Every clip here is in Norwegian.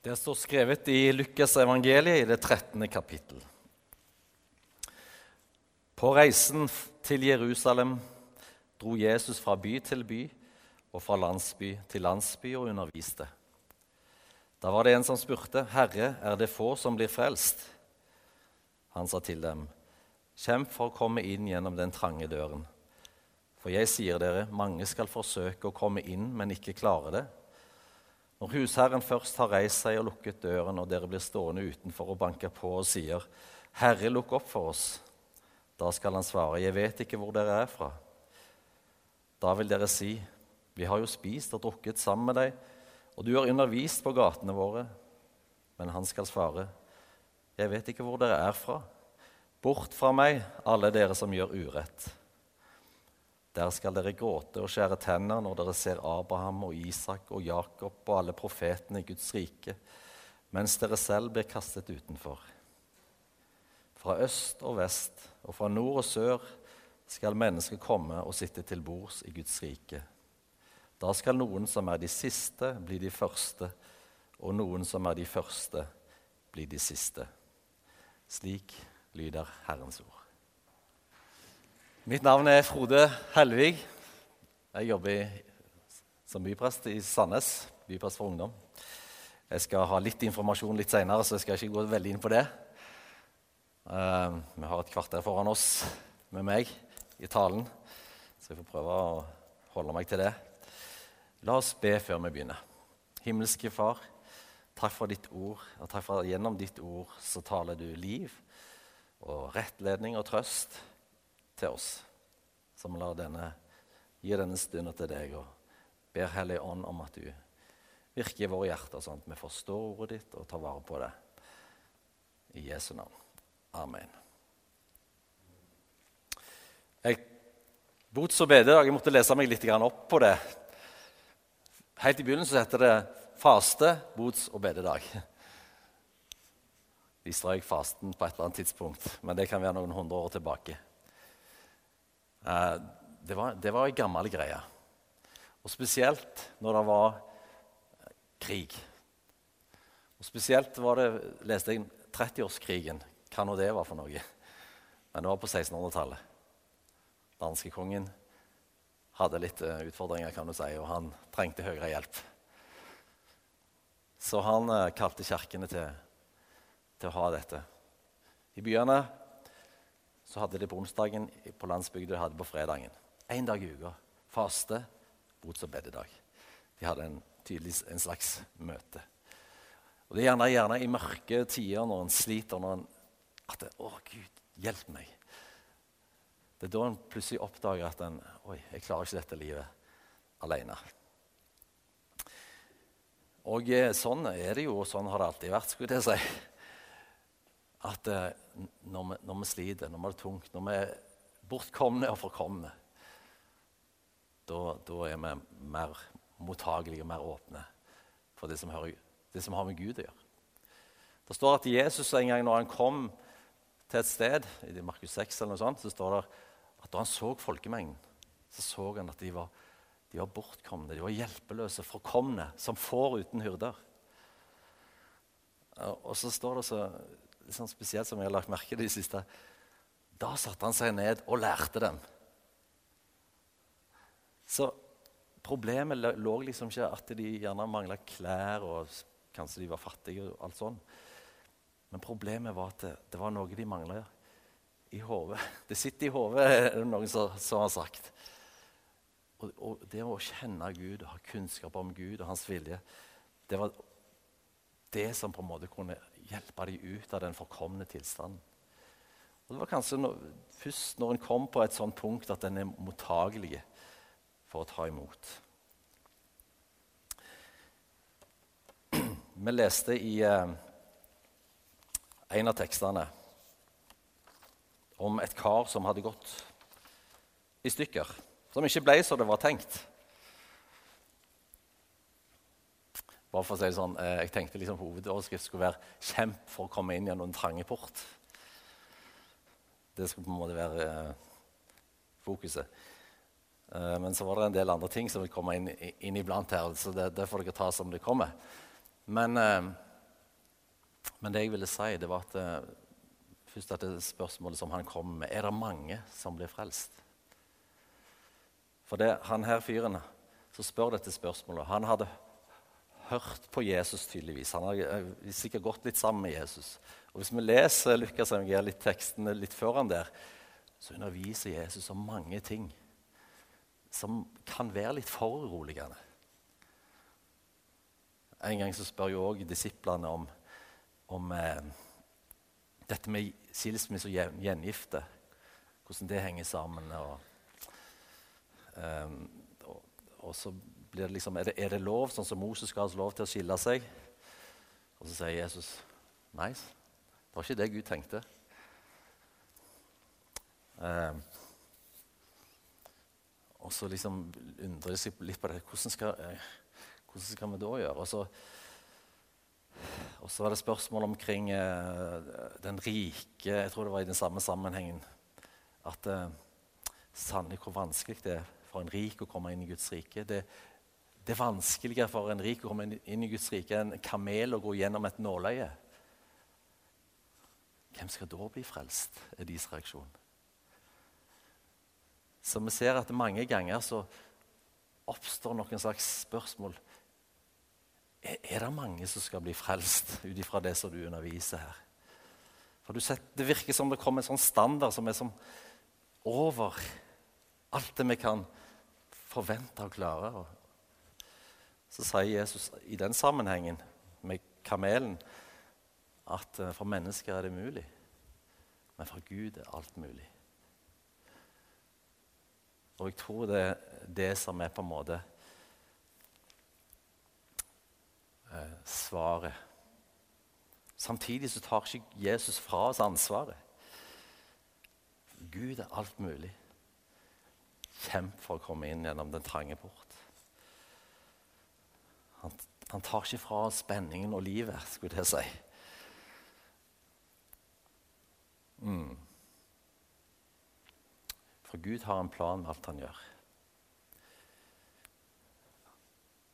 Det står skrevet i Lukas evangeliet i det 13. kapittel. På reisen til Jerusalem dro Jesus fra by til by og fra landsby til landsby og underviste. Da var det en som spurte, 'Herre, er det få som blir frelst?' Han sa til dem, 'Kjemp for å komme inn gjennom den trange døren.' For jeg sier dere, mange skal forsøke å komme inn, men ikke klare det. Når husherren først har reist seg og lukket døren, og dere blir stående utenfor og banker på og sier, 'Herre, lukk opp for oss', da skal han svare, 'Jeg vet ikke hvor dere er fra'. Da vil dere si, 'Vi har jo spist og drukket sammen med deg', og du har undervist på gatene våre. Men han skal svare, 'Jeg vet ikke hvor dere er fra'. Bort fra meg, alle dere som gjør urett. Der skal dere gråte og skjære tenner når dere ser Abraham og Isak og Jakob og alle profetene i Guds rike, mens dere selv blir kastet utenfor. Fra øst og vest og fra nord og sør skal mennesker komme og sitte til bords i Guds rike. Da skal noen som er de siste, bli de første, og noen som er de første, bli de siste. Slik lyder Herrens ord. Mitt navn er Frode Helvig. Jeg jobber som byprest i Sandnes. Byprest for ungdom. Jeg skal ha litt informasjon litt seinere, så jeg skal ikke gå veldig inn på det. Uh, vi har et kvarter foran oss med meg i talen, så jeg får prøve å holde meg til det. La oss be før vi begynner. Himmelske Far, takk for ditt ord. og takk for at Gjennom ditt ord så taler du liv og rettledning og trøst til oss som lar denne, gir denne stunden til deg og ber Hellig Ånd om at du virker i våre hjerter, sånn at vi forstår ordet ditt og tar vare på det. I Jesu navn. Amen. Jeg, bots- og bededag, jeg måtte lese meg litt opp på det. Helt i begynnelsen heter det faste, bots- og bededag. De strøk fasten på et eller annet tidspunkt, men det kan være noen hundre år tilbake. Eh, det var, det ei gammel greie. Og spesielt når det var eh, krig. Og Spesielt var det, leste jeg 30-årskrigen. Hva nå det var for noe. Men det var på 1600-tallet. Danskekongen hadde litt eh, utfordringer, kan du si, og han trengte høyere hjelp. Så han kalte kirkene til, til å ha dette. I byene så hadde de på onsdagen på landsbygda de hadde på fredagen. Én dag i uka. Faste, bots- og bededag. De hadde en, tydelig, en slags møte. Og Det er gjerne, gjerne i mørke tider når en sliter, når en at det, 'Å, Gud, hjelp meg'. Det er da en plutselig oppdager at en, 'Oi, jeg klarer ikke dette livet alene'. Og eh, sånn er det jo, og sånn har det alltid vært. skulle jeg si at eh, når, vi, når, vi, sliter, når vi har det tungt, når vi er bortkomne og forkomne, da, da er vi mer mottagelige og mer åpne for det som, hører, det som, har med Gud å gjøre. Det står at Jesus en gang når han kom til et sted, i Markus 6, eller noe sånt, så står det at da han så folkemengden, så så han at de var, de var bortkomne, de var hjelpeløse, forkomne, som får uten hyrder. Og så står det så litt sånn spesielt som jeg har lagt merke til de siste Da satte han seg ned og lærte dem. Så problemet lå liksom ikke at de gjerne mangla klær, og kanskje de var fattige. og alt sånt. Men problemet var at det, det var noe de mangla i hodet. Det sitter i hodet, er det noen som, som har sagt. Og, og, det å kjenne Gud og ha kunnskap om Gud og hans vilje, det var det som på en måte kunne hjelpe dem ut av den forkomne tilstanden. Og Det var kanskje no, først når en kom på et sånt punkt at en er mottagelig for å ta imot. Vi leste i eh, en av tekstene om et kar som hadde gått i stykker. Som ikke ble som det var tenkt. Bare for å si det sånn, eh, Jeg tenkte liksom hovedoverskrift skulle være 'Kjemp for å komme inn gjennom en trange port'. Det skulle på en måte være eh, fokuset. Eh, men så var det en del andre ting som vil komme inn, inn iblant her, så det, det får dere ta som det kommer. Men Men det jeg ville si, det var at eh, først at det spørsmålet som han kom med, er det mange som blir frelst? For det, han her fyren som spør dette spørsmålet, han hadde på Jesus tydeligvis. Han hadde eh, sikkert gått litt sammen med Jesus. Og Hvis vi leser Lukas litt tekstene litt foran der, så underviser Jesus om mange ting som kan være litt foruroligende. En gang så spør jo òg disiplene om, om eh, dette med skilsmisse og gjengifte. Hvordan det henger sammen. Og, eh, og, og, så det liksom er det, er det lov, sånn som Moses ga oss lov til å skille seg? Og så sier Jesus nei, det var ikke det Gud tenkte. Eh, og så liksom undrer de seg litt på det. Hvordan skal, eh, hvordan skal vi da gjøre? Og så, og så var det spørsmål omkring eh, den rike Jeg tror det var i den samme sammenhengen. At eh, sannelig hvor vanskelig det er for en rik å komme inn i Guds rike. Det, det er vanskeligere for en rik å komme inn i Guds rike enn en kamel å gå gjennom et nåløye. Hvem skal da bli frelst, er deres reaksjon. Så vi ser at mange ganger så oppstår noen slags spørsmål. Er, det mange som skal bli frelst ut ifra det som du underviser her? For du ser, Det virker som det kommer en sånn standard som er som over alt det vi kan forvente og klare. Så sier Jesus i den sammenhengen med kamelen at eh, for mennesker er det mulig, men for Gud er alt mulig. Og jeg tror det er det som er på en måte eh, svaret. Samtidig så tar ikke Jesus fra oss ansvaret. Gud er alt mulig. Kjemp for å komme inn gjennom den trange port. Han, han tar ikke fra spenningen og livet, skulle jeg si. Mm. For Gud har en plan med alt han gjør.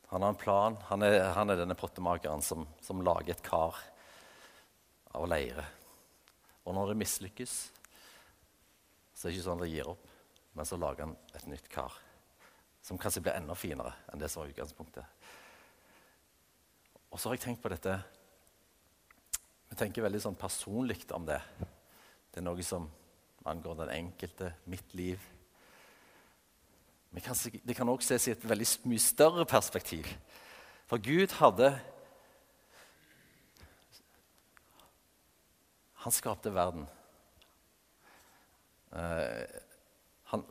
Han har en plan. Han er, han er denne pottemakeren som, som, lager et kar av leire. Og når det mislykkes, så er det ikke sånn at det gir opp, men så lager han et nytt kar. Som kanskje blir enda finere enn det som var utgangspunktet. Og så har jeg tenkt på dette Vi tenker veldig sånn personlig om det. Det er noe som angår den enkelte, mitt liv. Men det kan også ses i et veldig mye større perspektiv. For Gud hadde Han skapte verden. Uh, han,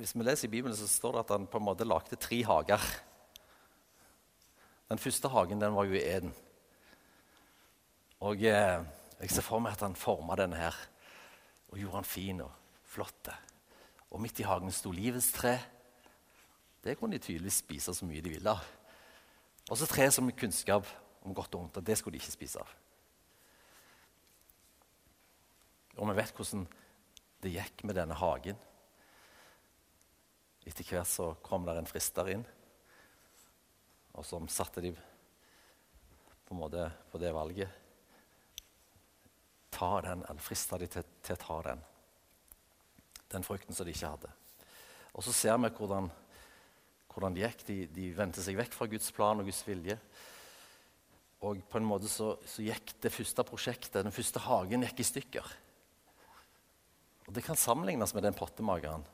hvis vi leser i Bibelen, så står det at han på en måte lagde tre hager. Den første hagen den var jo i Eden. Og eh, jeg ser for meg at han forma denne her og gjorde han fin og flott. Og midt i hagen sto livets tre. Det kunne de tydeligvis spise så mye de ville. Og så tre som kunnskap om godt og vondt, og det skulle de ikke spise av. Og vi vet hvordan det gikk med denne hagen. Etter hvert så kom der en frister inn, og som satte de på en måte på det valget ta den, eller frista de til, til, å ta den. Den frukten som de ikke hadde. Og så ser vi hvordan, hvordan det gikk. De, de vendte seg vekk fra Guds plan og Guds vilje. Og på en måte så, så, gikk det første prosjektet, den første hagen, gikk i stykker. Og Det kan sammenlignes med den pottemakeren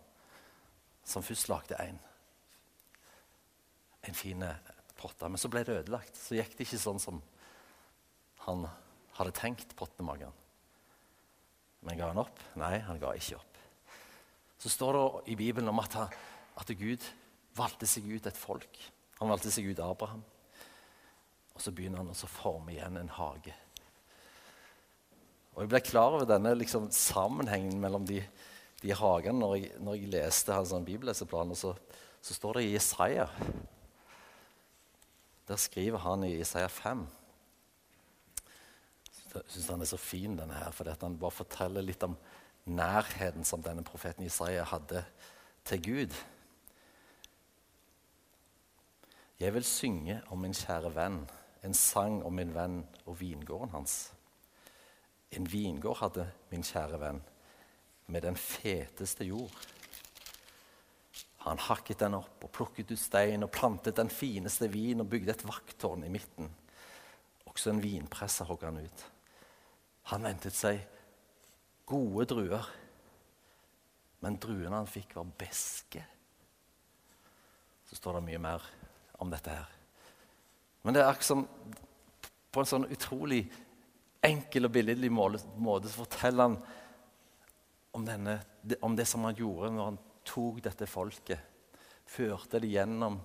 som først lagde én. En, en fin potte. Men så ble det ødelagt. Så gikk det ikke sånn som han hadde tenkt, pottemakeren. Men ga han opp? Nei, han ga ikke opp. Så står det i Bibelen om at, at Gud valgte seg ut et folk. Han valgte seg ut Abraham. Og så begynner han å forme igjen en hage. Og Jeg ble klar over denne liksom, sammenhengen mellom de, de hagene når jeg, når jeg leste hans sånn bibelleseplan. Og så, så står det i Isaiah. Der skriver han i Isaiah 5 jeg syns han er så fin, denne her, fordi han bare forteller litt om nærheten som denne profeten Isaiah hadde til Gud. Jeg vil synge om min kjære venn, en sang om min venn og vingården hans. En vingård hadde min kjære venn med den feteste jord. Han hakket den opp og plukket ut stein og plantet den fineste vin og bygde et vakttårn i midten. Også en vinpresse hogg han ut. Han ventet seg gode druer, men druene han fikk, var beske. Så står det mye mer om dette her. Men det er akkurat som på en sånn utrolig enkel og billedlig måte så forteller han om, denne, om det som han gjorde når han tok dette folket, førte det gjennom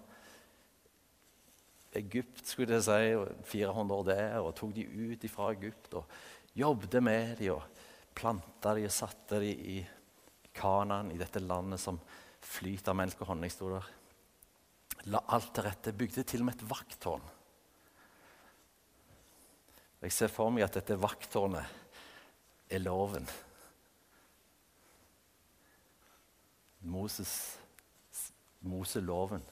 Egypt, skulle jeg si, 400 år der, og tok de ut fra Egypt og jobbet med dem og planta dem og satte dem i Kanan, i dette landet som flyter av melk og honning, sto der. La alt til rette. Bygde til og med et vakttårn. Jeg ser for meg at dette vakttårnet er loven. Moses, Moseloven.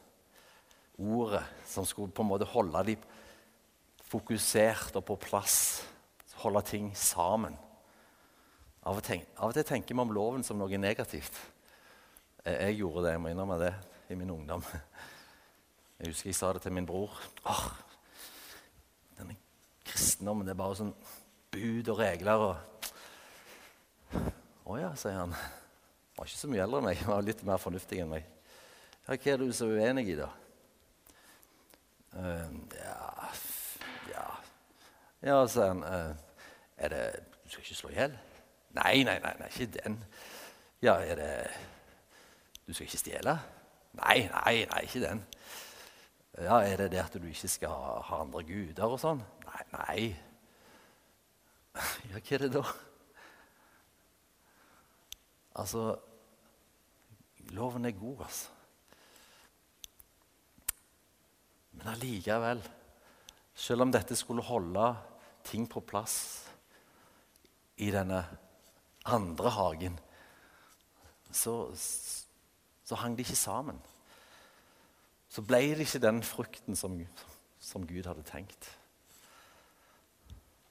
Ordet som skulle på en måte holde dem fokusert og på plass. Holde ting sammen. Av og, tenk, av og til tenker vi om loven som noe negativt. Jeg, gjorde det, jeg må innrømme det, i min ungdom. Jeg husker jeg sa det til min bror. Åh, denne kristendommen det er bare sånn bud og regler og Å ja, sier han var ikke så mye eldre enn meg, var litt mer fornuftig enn meg. Hva er du så uenig i, da? Uh, ja Ja, ja sa han. Uh, er det Du skal ikke slå i hjel? Nei, nei, nei, nei, ikke den. Ja, er det Du skal ikke stjele? Nei, nei, nei, ikke den. Ja, Er det det at du ikke skal ha andre guder og sånn? Nei, nei. Ja, hva er det da? Altså Loven er god, altså. Men allikevel, selv om dette skulle holde ting på plass i denne andre hagen, så, så hang de ikke sammen. Så ble det ikke den frukten som, som Gud hadde tenkt.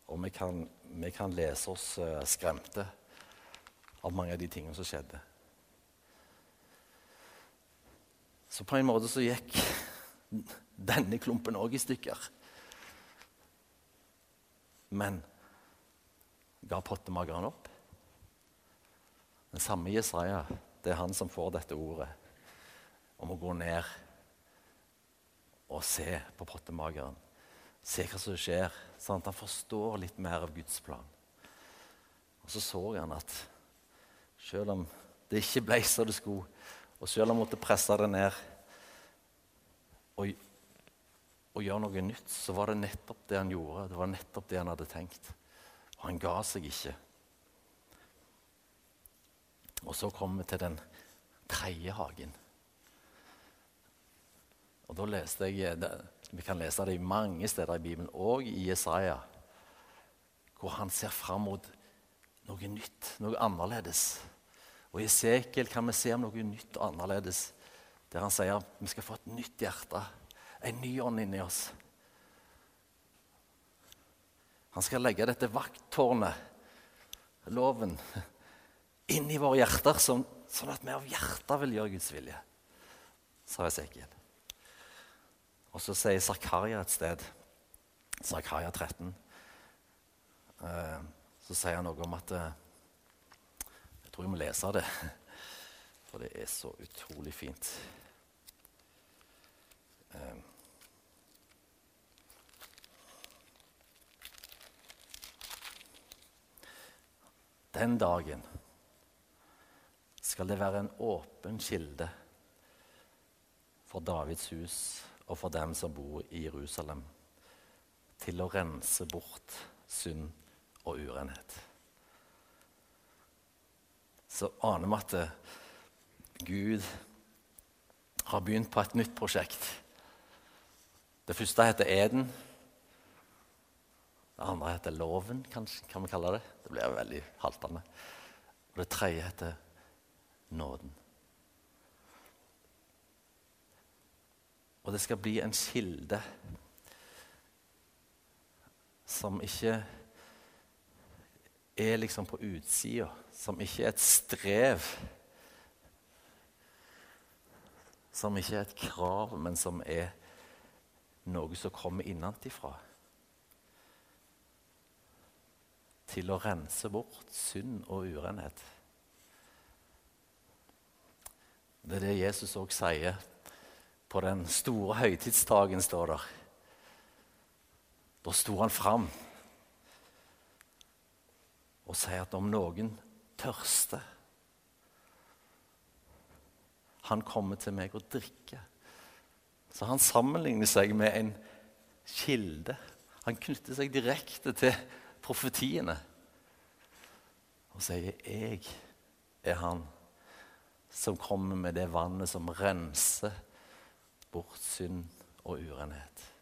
Og vi kan, vi kan lese oss uh, skremte av mange av de tingene som skjedde. Så på en måte så gikk denne klumpen òg i stykker. Men ga pottemakeren opp? Den samme Jesaja, det er han som får dette ordet om å gå ned og se på pottemakeren. Se hva som skjer, sånn at han forstår litt mer av Guds plan. Og så så han at selv om det ikke ble som det skulle, og selv om han måtte presse det ned og, og gjøre noe nytt, så var det nettopp det han gjorde. Det var nettopp det han hadde tenkt. Og han ga seg ikke. Og så kommer vi til den tredje hagen. Og da leste jeg, Vi kan lese det i mange steder i Bibelen, og i Jesaja, hvor han ser fram mot noe nytt, noe annerledes. Og I Esekiel kan vi se om noe nytt og annerledes. Der han sier vi skal få et nytt hjerte, en ny ånd inni oss. Han skal legge dette vakttårnet, loven, inn i våre hjerter, sånn, sånn at vi av hjertet vil gjøre Guds vilje, sa Esekiel. Og så sier Zakaria et sted, Zakaria 13, eh, så sier han noe om at eh, tror jeg må lese det, for det er så utrolig fint. Um. Den dagen skal det være en åpen kilde for Davids hus og for dem som bor i Jerusalem, til å rense bort synd og urenhet så aner vi at eh, Gud har begynt på et nytt prosjekt. Det første heter Eden. Det andre heter Loven, kanskje, kan vi kalle det. Det blir veldig haltende. Og det tredje heter Nåden. Og det skal bli en kilde som ikke er liksom på utsida, som ikke er et strev. Som ikke er et krav, men som er noe som kommer innenfra. Til å rense bort synd og urenhet. Det er det Jesus òg sier på den store høytidsdagen, står der. Da sto han fram og sier at om noen tørster Han kommer til meg og drikker. Så han sammenligner seg med en kilde. Han knytter seg direkte til profetiene og sier 'Jeg er han som kommer med det vannet som renser bort synd og urenhet'.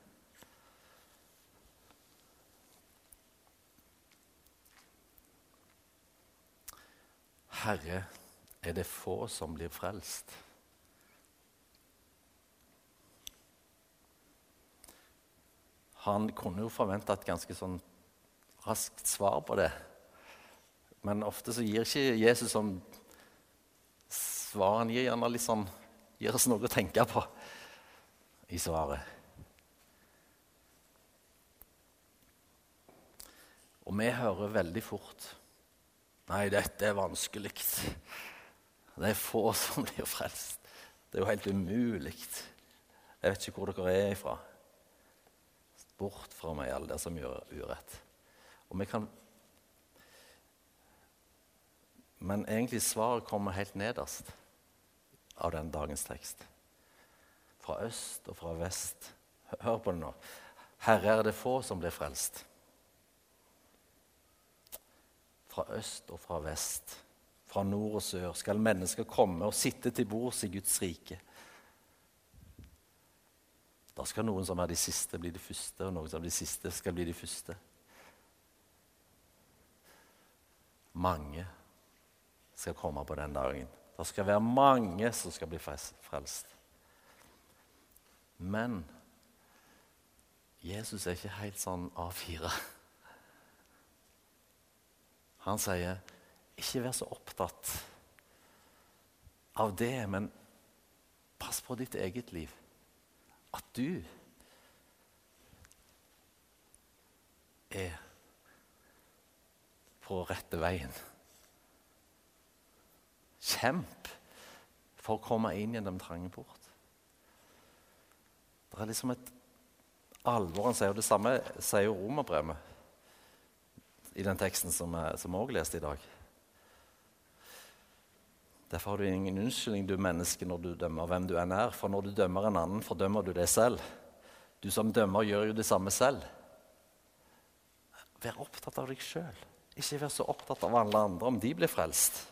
Herre, er det få som blir frelst? Han kunne jo forvente et ganske sånn raskt svar på det. Men ofte så gir ikke Jesus som svar. Han gir gjerne litt sånn Gir oss noe å tenke på i svaret. Og vi hører veldig fort Nei, dette er vanskelig. Det er få som blir frelst. Det er jo helt umulig. Jeg vet ikke hvor dere er ifra. Bort fra meg, alle dere som gjør urett. Og vi kan Men egentlig svaret kommer helt nederst av den dagens tekst. Fra øst og fra vest. Hør på det nå. Herre er det få som blir frelst fra øst og fra vest, fra nord og sør, skal mennesker komme og sitte til bords i Guds rike. Da skal noen som er de siste, bli de første, og noen som er de siste, skal bli de første. Mange skal komme på den dagen. Det skal være mange som skal bli frelst. Men Jesus er ikke helt sånn A4. Han sier, 'Ikke vær så opptatt av det, men pass på ditt eget liv.' At du er på rette veien. Kjemp for å komme inn gjennom trange port. Det er liksom et alvor han sier, det samme sier romerbrevet i den teksten som vi òg leste i dag. Derfor har du ingen unnskyldning, du menneske, når du dømmer hvem du enn er. For når du dømmer en annen, fordømmer du deg selv. Du som dømmer, gjør jo det samme selv. Vær opptatt av deg sjøl. Ikke vær så opptatt av alle andre, om de blir frelst.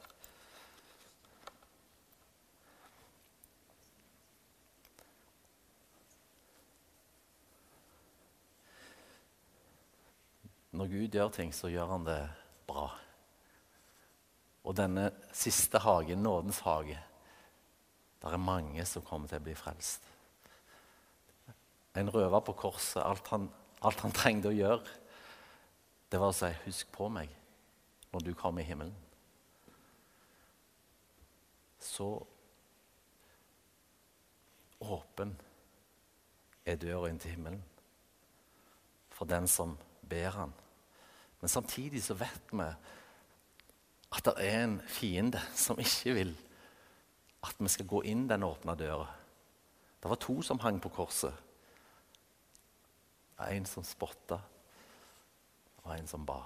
Når Gud gjør ting, så gjør han det bra. Og denne siste hagen, nådens hage, der er mange som kommer til å bli frelst. En røver på korset, alt han, alt han trengte å gjøre, det var å si 'Husk på meg når du kommer i himmelen'. Så åpen er døra inn til himmelen for den som ber han. Men samtidig så vet vi at det er en fiende som ikke vil at vi skal gå inn den åpne døra. Det var to som hang på korset. En som spotta, og en som ba.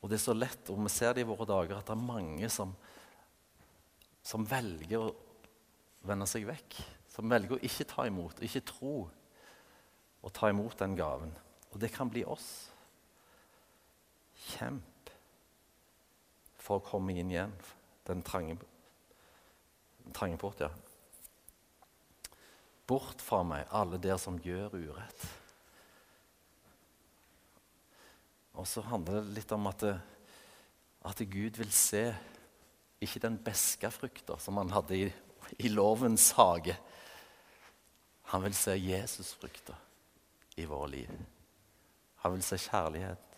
Og det er så lett, og vi ser det i våre dager, at det er mange som, som velger å vende seg vekk. Som velger å ikke ta imot, ikke tro og ta imot den gaven. Og det kan bli oss. Kjemp for å komme inn igjen. Den trange, trange port, ja. Bort fra meg, alle der som gjør urett. Og så handler det litt om at, at Gud vil se ikke den beske frukta som han hadde i, i lovens hage. Han vil se Jesus-frukta i våre liv. Han vil se kjærlighet,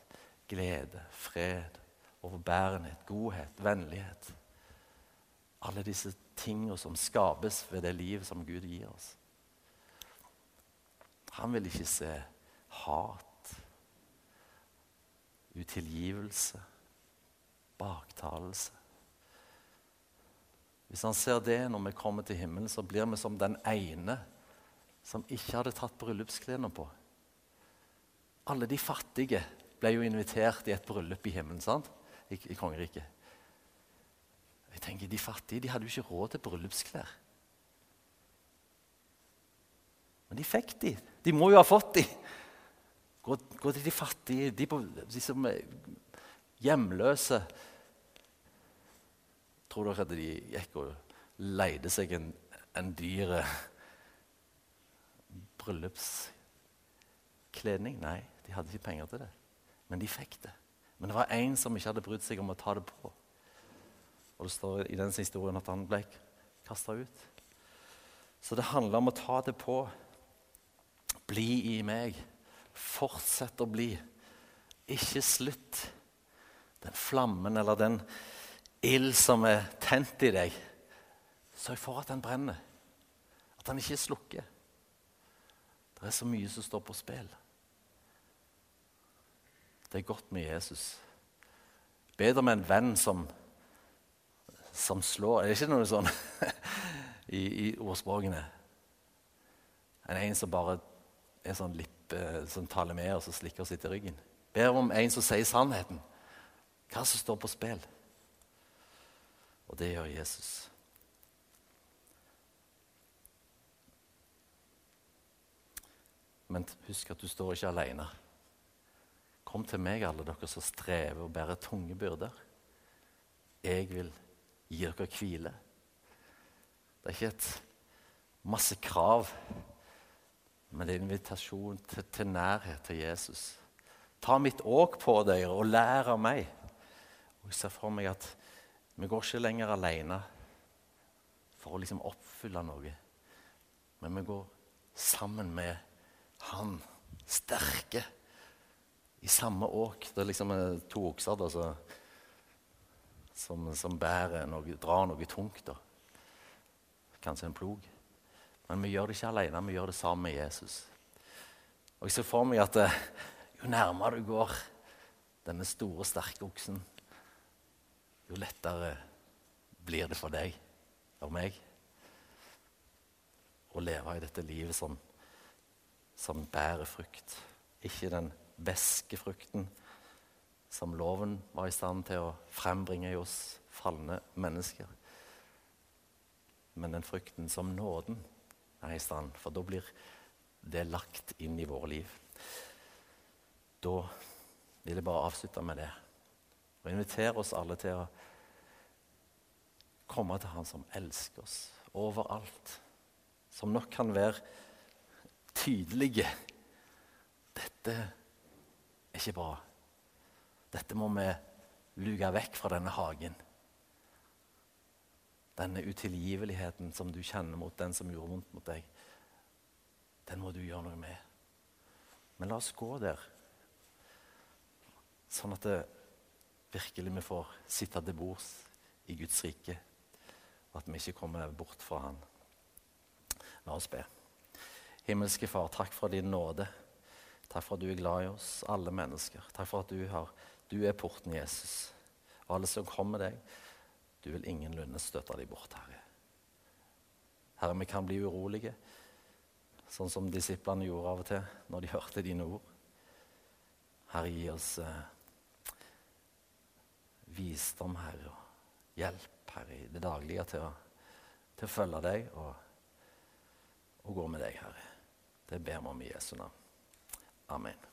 glede, fred, overbærenhet, godhet, vennlighet. Alle disse tingene som skapes ved det livet som Gud gir oss. Han vil ikke se hat, utilgivelse, baktalelse. Hvis han ser det når vi kommer til himmelen, så blir vi som den ene som ikke hadde tatt bryllupsklærne på. Alle de fattige ble jo invitert i et bryllup i himmelen sant? I, i kongeriket. Jeg tenker, De fattige de hadde jo ikke råd til bryllupsklær. Men de fikk de. De må jo ha fått de. Gå, gå til de fattige, de, på, de som er hjemløse. Tror dere at de gikk og leide seg en, en dyr bryllupskledning? Nei, de hadde ikke penger til det. Men de fikk det. Men det var én som ikke hadde brydd seg om å ta det på. Og det står i den historien at han ble kasta ut. Så det handler om å ta det på. Bli i meg. Fortsett å bli. Ikke slutt. Den flammen eller den ild som er tent i deg, sørg for at den brenner. At den ikke slukker. Det er så mye som står på spill. Det er godt med Jesus. Bedre med en venn som som slår. Er det ikke noe sånn i, i ordspråkene? Enn en som bare er sånn lippe, som taler med oss og slikker oss etter ryggen. Bedre om en som sier sannheten. Hva som står på spill. Og det gjør Jesus. Men husk at du står ikke alene. Kom til meg, alle dere som strever og bærer tunge byrder. Jeg vil Gi dere hvile. Det er ikke et masse krav, men det er en invitasjon til, til nærhet til Jesus. Ta mitt åk på dere og lær av meg. Og Jeg ser for meg at vi går ikke lenger alene for å liksom oppfylle noe, men vi går sammen med Han sterke i samme åk. Det er liksom to okser. da, så som, som bærer noe, drar noe tungt. Da. Kanskje en plog. Men vi gjør det ikke alene, vi gjør det sammen med Jesus. Og Jeg ser for meg at eh, jo nærmere du går denne store, sterke oksen, jo lettere blir det for deg og meg å leve i dette livet som, som bærer frukt. Ikke den beske frukten, som loven var i stand til å frembringe i oss falne mennesker. Men den frukten som nåden er i stand, for da blir det lagt inn i våre liv. Da vil jeg bare avslutte med det og invitere oss alle til å komme til Han som elsker oss overalt. Som nok kan være tydelige. Dette er ikke bra. Dette må vi luke vekk fra denne hagen. Denne utilgiveligheten som du kjenner mot den som gjorde vondt mot deg, den må du gjøre noe med. Men la oss gå der, sånn at det virkelig vi får sitte til bords i Guds rike, og at vi ikke kommer bort fra Han. La oss be. Himmelske Far, takk for din nåde. Takk for at du er glad i oss, alle mennesker. Takk for at du har du er porten, Jesus. Og alle som kommer deg, du vil ingenlunde støte dem bort, Herre. Herre, vi kan bli urolige, sånn som disiplene gjorde av og til når de hørte dine ord. Herre, gi oss eh, visdom, Herre, og hjelp, Herre, i det daglige til å, til å følge deg og, og gå med deg, Herre. Det ber vi om i Jesu navn. Amen.